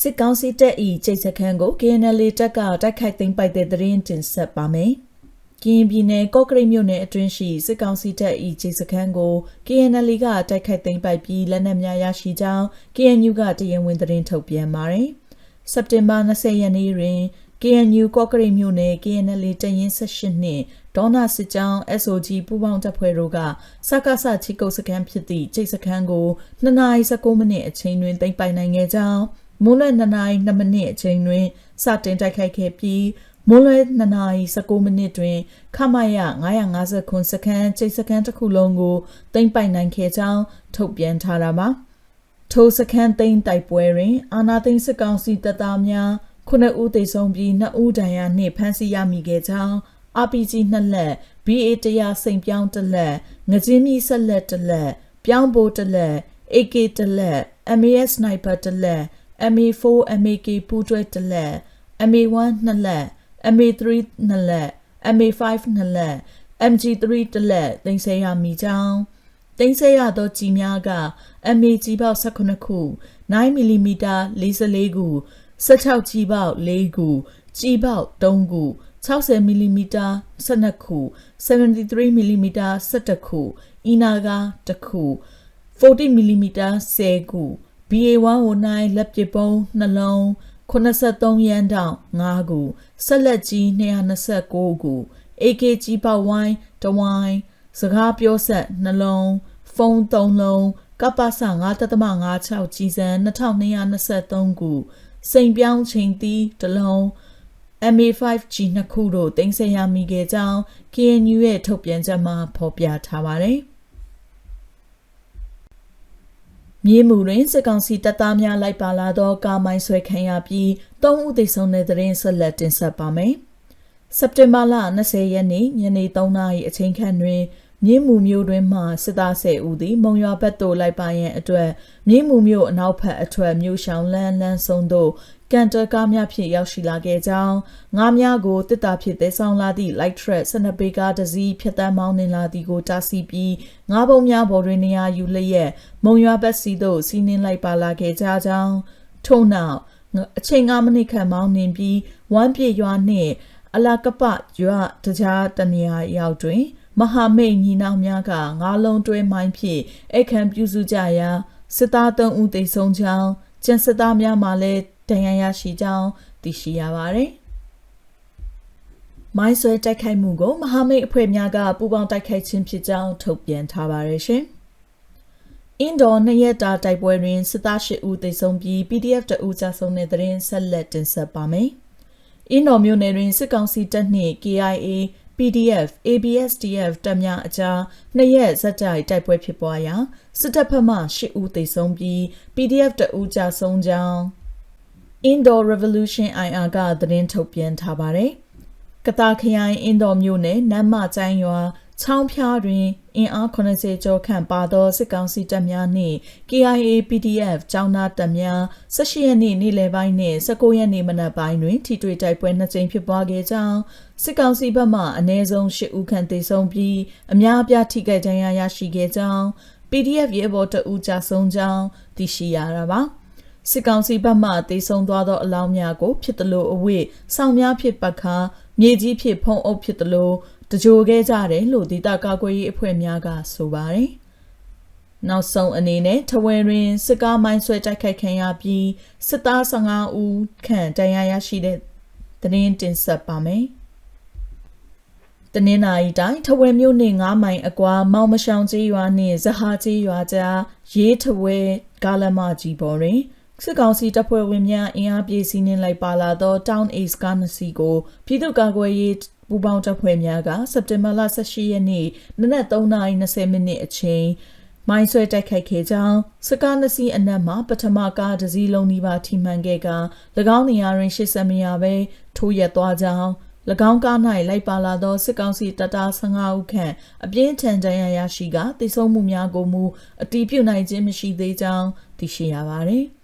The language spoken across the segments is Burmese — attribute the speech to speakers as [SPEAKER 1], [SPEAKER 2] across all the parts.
[SPEAKER 1] စစ်ကောင်စီတပ်၏ကျိတ်စခန်းကို KNL တပ်ကတိုက်ခိုက်သိမ်းပိုက်တဲ့သတင်းတင်ဆက်ပါမယ်။ကရင်ပြည်နယ်ကော့ကရိတ်မြို့နယ်အတွင်းရှိစစ်ကောင်စီတပ်၏ကျိတ်စခန်းကို KNL ကတိုက်ခိုက်သိမ်းပိုက်ပြီးလက်နက်များရရှိကြောင်း KNU ကတရားဝင်သတင်းထုတ်ပြန်ပါတယ်။စက်တင်ဘာ20ရက်နေ့တွင် KNU ကော့ကရိတ်မြို့နယ် KNL တရင်18နှင့်ဒေါနာစစ်ကြောင်း SOG ပူးပေါင်းတပ်ဖွဲ့တို့ကစကားဆချီကုတ်စခန်းဖြစ်သည့်ကျိတ်စခန်းကို2:19မိနစ်အချိန်တွင်သိမ်းပိုက်နိုင်ခဲ့ကြောင်း မိုးလွယ်2နာရီ2မိနစ်အချိန်တွင်စတင်တိုက်ခိုက်ခဲ့ပြီးမိုးလွယ်2နာရီ19မိနစ်တွင်ခမရ950ခွန်စခန်းကျိတ်စခန်းတစ်ခုလုံးကိုသိမ်းပိုက်နိုင်ခဲ့ကြောင်းထုတ်ပြန်ထားတာပါထိုစခန်းသိမ်းတိုက်ပွဲတွင် အာနာသိန်းစစ်ကောင်စီတပ်သားများခုနှစ်ဦးသေဆုံးပြီးနှစ်ဦးဒဏ်ရာနှင့်ဖမ်းဆီးရမိခဲ့ကြောင်း RPG နှစ်လက် BA 100စိန်ပြောင်းတစ်လက်ငကြင်းမီဆက်လက်တစ်လက်ပြောင်းပိုးတစ်လက် AK တစ်လက် MAS sniper တစ်လက် MA4 MAK ပူးတွဲတစ်လက် MA1 နှစ်လက် MA3 နှစ်လက် MA5 နှစ်လက် MG3 တစ်လက်တင်ဆက်ရမိကြောင်းတင်ဆက်ရသောကြီးများက MA ကြီးပေါက်18ခု 9mm 44ခု16ကြီးပေါက်4ခုကြီးပေါက်3ခု 60mm 12ခု 73mm 17ခုအီနာက1ခု 40mm 10ခု BA109 လက်ပစ်ပုံးနှလုံး83ရန်တောင်5ခုဆက်လက်ကြီး229ခု AK ကြီးပေါက်ဝိုင်းတဝိုင်းစကားပြောဆက်နှလုံးဖုန်း3လုံးကပ္ပစ9.56ကြီးစံ2223ခုစိန်ပြောင်းချိန်တီးတလုံး MA5G နှစ်ခုတို့တင်ဆက်ရမိခဲ့ကြောင်း KNU ရဲ့ထုတ်ပြန်ချက်မှာဖော်ပြထားပါတယ်။ မြေမှုတွင်စစ်ကောင်စီတပ်သားများလိုက်ပါလာသောကားမိုင်းဆွဲခံရပြီး၃ဦးသေဆုံးတဲ့တွင်ဆက်လက်တင်ဆက်ပါမယ်။စက်တင်ဘာလ20ရက်နေ့ညနေ3နာရီအချိန်ခန့်တွင် မြင်းမူမျိုးတွင်မှစစ်သား10ဦးသည်မုံရွာဘက်သို့လိုက်ပါရန်အတွက်မြင်းမူမျိုးအနောက်ဘက်အထွက်မြို့ရှောင်းလန်းလန်းဆုံးသို့ကန်တာကားများဖြင့်ရောက်ရှိလာခဲ့ကြောင်းငါးများကိုတစ်တာဖြစ်သဲဆောင်လာသည့် light track 12ပေကားတစ်စီးဖြတ်တန်းမောင်းနှင်လာသည်ကိုတားဆီးပြီးငါးပုံများပေါ်တွင်နေရာယူလျက်မုံရွာဘက်စီသို့စီးနှင်းလိုက်ပါလာခဲ့ကြကြောင်းထို့နောက်အချိန်9မိနစ်ခန့်မောင်းနှင်ပြီးဝမ်းပြေရွာနှင့်အလာကပရွာတကြားတနေရာရောက်တွင် မဟာမိတ်ညီနောင်များကငါးလုံးတွဲမိုင်းဖြင့်အခမ်းပြုစုကြရာစစ်သား၃ဦးသေဆုံးကြောင်းကျန်စစ်သားများမှလည်းဒဏ်ရာရရှိကြောင်းသိရှိရပါတယ်။မိုင်းဆွဲတိုက်ခိုက်မှုကိုမဟာမိတ်အဖွဲ့များကပူးပေါင်းတိုက်ခိုက်ခြင်းဖြစ်ကြောင်းထုတ်ပြန်ထားပါတယ်ရှင်။အင်ဒိုနှစ်ရက်တာတိုက်ပွဲတွင်စစ်သား၈ဦးသေဆုံးပြီး PDF တဦးကြာဆုံးတဲ့တဲ့ရင်ဆက်လက်တင်ဆက်ပါမယ်။အင်ဒိုမြို့နယ်တွင်စစ်ကောင်စီတပ်နှင့် KIA PDF ABSDF တပ်များအကြားနှစ်ရက်ဇက်တိုက်တိုက်ပွဲဖြစ်ပွားရာစစ်တပ်ဘက်မှ၈ဦးသေဆုံးပြီး PDF တဦးကြာဆုံးကြောင်း Indo Revolution IR ကသတင်းထုတ်ပြန်ထားပါတယ်။ကတာခရိုင်အင်ဒိုမြို့နယ်နမ်းမကျိုင်းရွာချောင်းဖျားတွင် အင်အား80ကျော်ခန့်ပါသောစစ်ကောင်စီတပ်များနှင့် KIA PDF ကျောင်းသားတပ်များ18ရက်နေ့နေ့လယ်ပိုင်းနှင့်19ရက်နေ့မနက်ပိုင်းတွင်ထိတွေ့တိုက်ပွဲနှစ်ကြိမ်ဖြစ်ပွားခဲ့ကြောင်းစစ်ကောင်စီဘက်မှအ ਨੇ ဆုံး10ဦးခန့်သေဆုံးပြီးအများအပြားထိခိုက်ဒဏ်ရာရရှိခဲ့ကြောင်း PDF ရဲဘော်တအူးကြဆုံးကြောင်းသိရှိရတာပါစစ်ကောင်စီဘက်မှတေဆုံးသွားသောအလောင်းများကိုဖြစ်သလိုအဝိစောင်းများဖြစ်ပတ်ခါမြေကြီးဖြစ်ဖုံးအုပ်ဖြစ်သလို တကြိုခဲ့ကြတယ်လို့ဒေတာကာကွယ်ရေးအဖွဲ့များကဆိုပါတယ်။နောက်ဆုံးအနေနဲ့ထဝယ်တွင်စစ်ကားမိုင်းဆွဲတိုက်ခိုက်ခံရပြီးစစ်သား15ဦးခန့်ဒဏ်ရာရရှိတဲ့သတင်းတင်ဆက်ပါမယ်။တနင်္လာရီတိုင်းထဝယ်မြို့နှင့်9မိုင်အကွာမောင်မရှောင်ကျေးရွာနှင့်ဇဟာကျေးရွာကြားရေးထဝယ်ကားလမ်းမကြီးပေါ်တွင်စစ်ကောင်စီတပ်ဖွဲ့ဝင်များအင်အားပြည့်စည်နှင်းလိုက်ပါလာသော Town Ace ကားနှစ်စီးကိုပြည်သူ့ကာကွယ်ရေး ပူးပေါင်းတပ်ဖွဲ့များကစက်တင်ဘာလ18ရက်နေ့နနက်3:20မိနစ်အချိန်မိုင်းဆွဲတိုက်ခိုက်ခဲ့ကြောင်းစကားနစီအနက်မှပထမကားတစ်စီးလုံးနီးပါးထိမှန်ခဲ့က၎င်းနေရာတွင်ရှစ်ဆက်မရဘဲထိုးရက်သွားကြောင်း၎င်းကား၌လိုက်ပါလာသောစစ်ကောင်စီတပ်သား15ဦးခန့်အပြင်းထန်ဒဏ်ရာရရှိကတိစုံမှုများကိုမူအတီးပြုတ်နိုင်ခြင်းမရှိသေးကြောင်းသိရှိရပါသည်။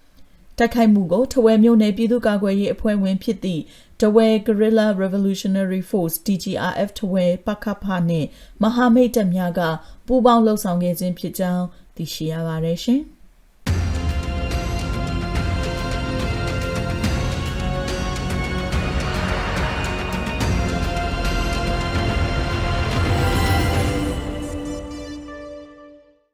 [SPEAKER 1] တိုက်ခိုက်မှုကိုထဝယ်မြို့နယ်ပြည်သူ့ကာကွယ်ရေးအဖွဲ့ဝင်ဖြစ်သည့် တဝဲ Guerrilla Revolutionary Force DGRF ထဝဲပကဖနှင့်မဟာမိတ်တပ်များကပူးပေါင်းလှုပ်ဆောင်ခဲ့ခြင်းဖြစ်ကြောင်းသိရှိရပါတယ်ရှင်။